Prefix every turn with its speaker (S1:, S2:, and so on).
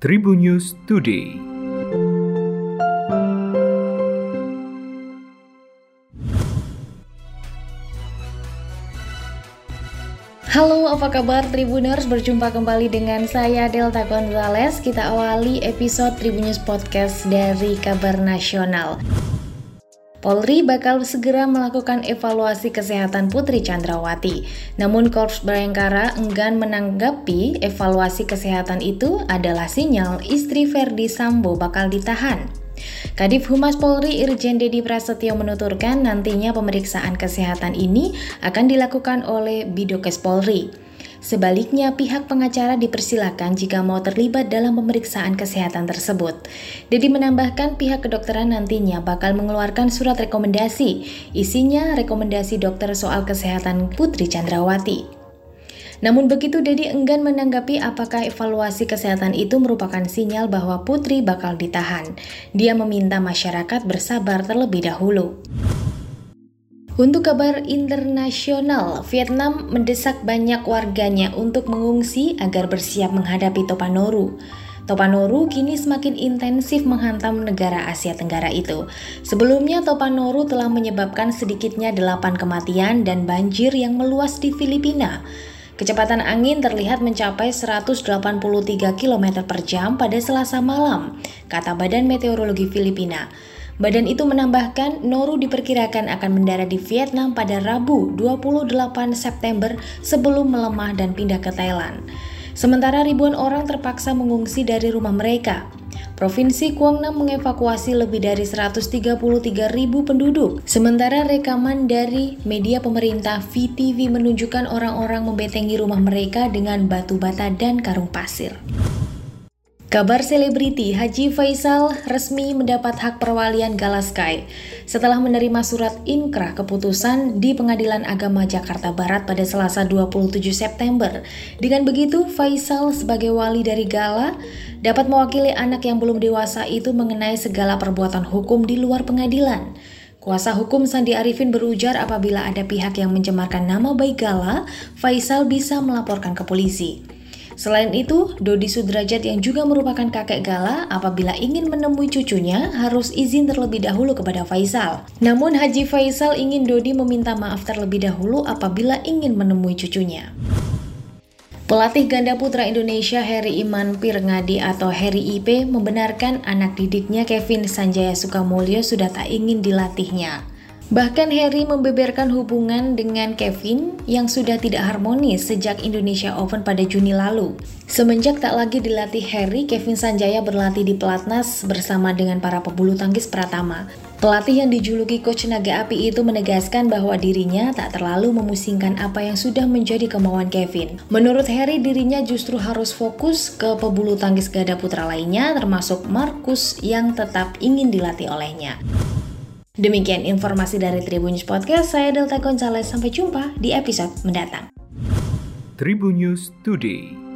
S1: Tribun News Today.
S2: Halo, apa kabar Tribuners? Berjumpa kembali dengan saya Delta Gonzales. Kita awali episode Tribun News Podcast dari Kabar Nasional. Polri bakal segera melakukan evaluasi kesehatan Putri Chandrawati. Namun Korps Bayangkara enggan menanggapi evaluasi kesehatan itu adalah sinyal istri Verdi Sambo bakal ditahan. Kadif Humas Polri Irjen Dedi Prasetyo menuturkan nantinya pemeriksaan kesehatan ini akan dilakukan oleh Bidokes Polri. Sebaliknya, pihak pengacara dipersilakan jika mau terlibat dalam pemeriksaan kesehatan tersebut. Dedi menambahkan pihak kedokteran nantinya bakal mengeluarkan surat rekomendasi. Isinya rekomendasi dokter soal kesehatan Putri Chandrawati. Namun begitu Dedi enggan menanggapi apakah evaluasi kesehatan itu merupakan sinyal bahwa Putri bakal ditahan. Dia meminta masyarakat bersabar terlebih dahulu. Untuk kabar internasional, Vietnam mendesak banyak warganya untuk mengungsi agar bersiap menghadapi Topanoru. Topanoru kini semakin intensif menghantam negara Asia Tenggara itu. Sebelumnya Topanoru telah menyebabkan sedikitnya 8 kematian dan banjir yang meluas di Filipina. Kecepatan angin terlihat mencapai 183 km per jam pada selasa malam, kata Badan Meteorologi Filipina. Badan itu menambahkan Noru diperkirakan akan mendarat di Vietnam pada Rabu 28 September sebelum melemah dan pindah ke Thailand. Sementara ribuan orang terpaksa mengungsi dari rumah mereka. Provinsi Quang Nam mengevakuasi lebih dari 133 ribu penduduk. Sementara rekaman dari media pemerintah VTV menunjukkan orang-orang membetengi rumah mereka dengan batu bata dan karung pasir. Kabar selebriti Haji Faisal resmi mendapat hak perwalian Galaskai setelah menerima surat inkrah keputusan di Pengadilan Agama Jakarta Barat pada Selasa 27 September. Dengan begitu, Faisal sebagai wali dari Gala dapat mewakili anak yang belum dewasa itu mengenai segala perbuatan hukum di luar pengadilan. Kuasa hukum Sandi Arifin berujar apabila ada pihak yang mencemarkan nama baik Gala, Faisal bisa melaporkan ke polisi. Selain itu, Dodi Sudrajat yang juga merupakan kakek Gala apabila ingin menemui cucunya harus izin terlebih dahulu kepada Faisal. Namun Haji Faisal ingin Dodi meminta maaf terlebih dahulu apabila ingin menemui cucunya. Pelatih ganda putra Indonesia Heri Iman Pirngadi atau Heri IP membenarkan anak didiknya Kevin Sanjaya Sukamulyo sudah tak ingin dilatihnya. Bahkan Harry membeberkan hubungan dengan Kevin yang sudah tidak harmonis sejak Indonesia Open pada Juni lalu. Semenjak tak lagi dilatih Harry, Kevin Sanjaya berlatih di pelatnas bersama dengan para pebulu tangkis Pratama. Pelatih yang dijuluki Coach Naga Api itu menegaskan bahwa dirinya tak terlalu memusingkan apa yang sudah menjadi kemauan Kevin. Menurut Harry, dirinya justru harus fokus ke pebulu tangkis gada putra lainnya termasuk Markus yang tetap ingin dilatih olehnya. Demikian informasi dari Tribun News Podcast, saya Delta Gonzalez. Sampai jumpa di episode mendatang.
S1: Tribun News Today.